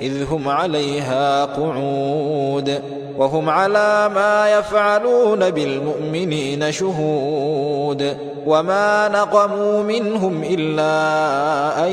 إذ هم عليها قعود وهم على ما يفعلون بالمؤمنين شهود وما نقموا منهم إلا أن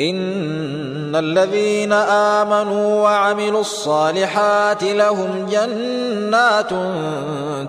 إن الذين آمنوا وعملوا الصالحات لهم جنات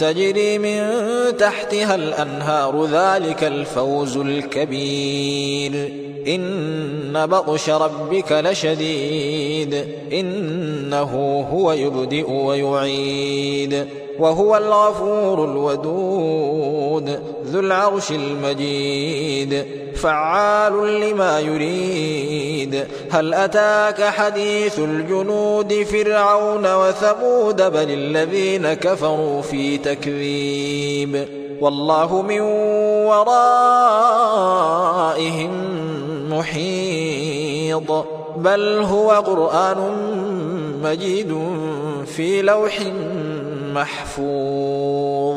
تجري من تحتها الأنهار ذلك الفوز الكبير. إن بطش ربك لشديد إنه هو يبدئ ويعيد وهو الغفور الودود ذو العرش المجيد فعال لما يريد. هل أتاك حديث الجنود فرعون وثمود بل الذين كفروا في تكذيب؟ والله من ورائهم محيط. بل هو قرآن مجيد في لوح محفوظ.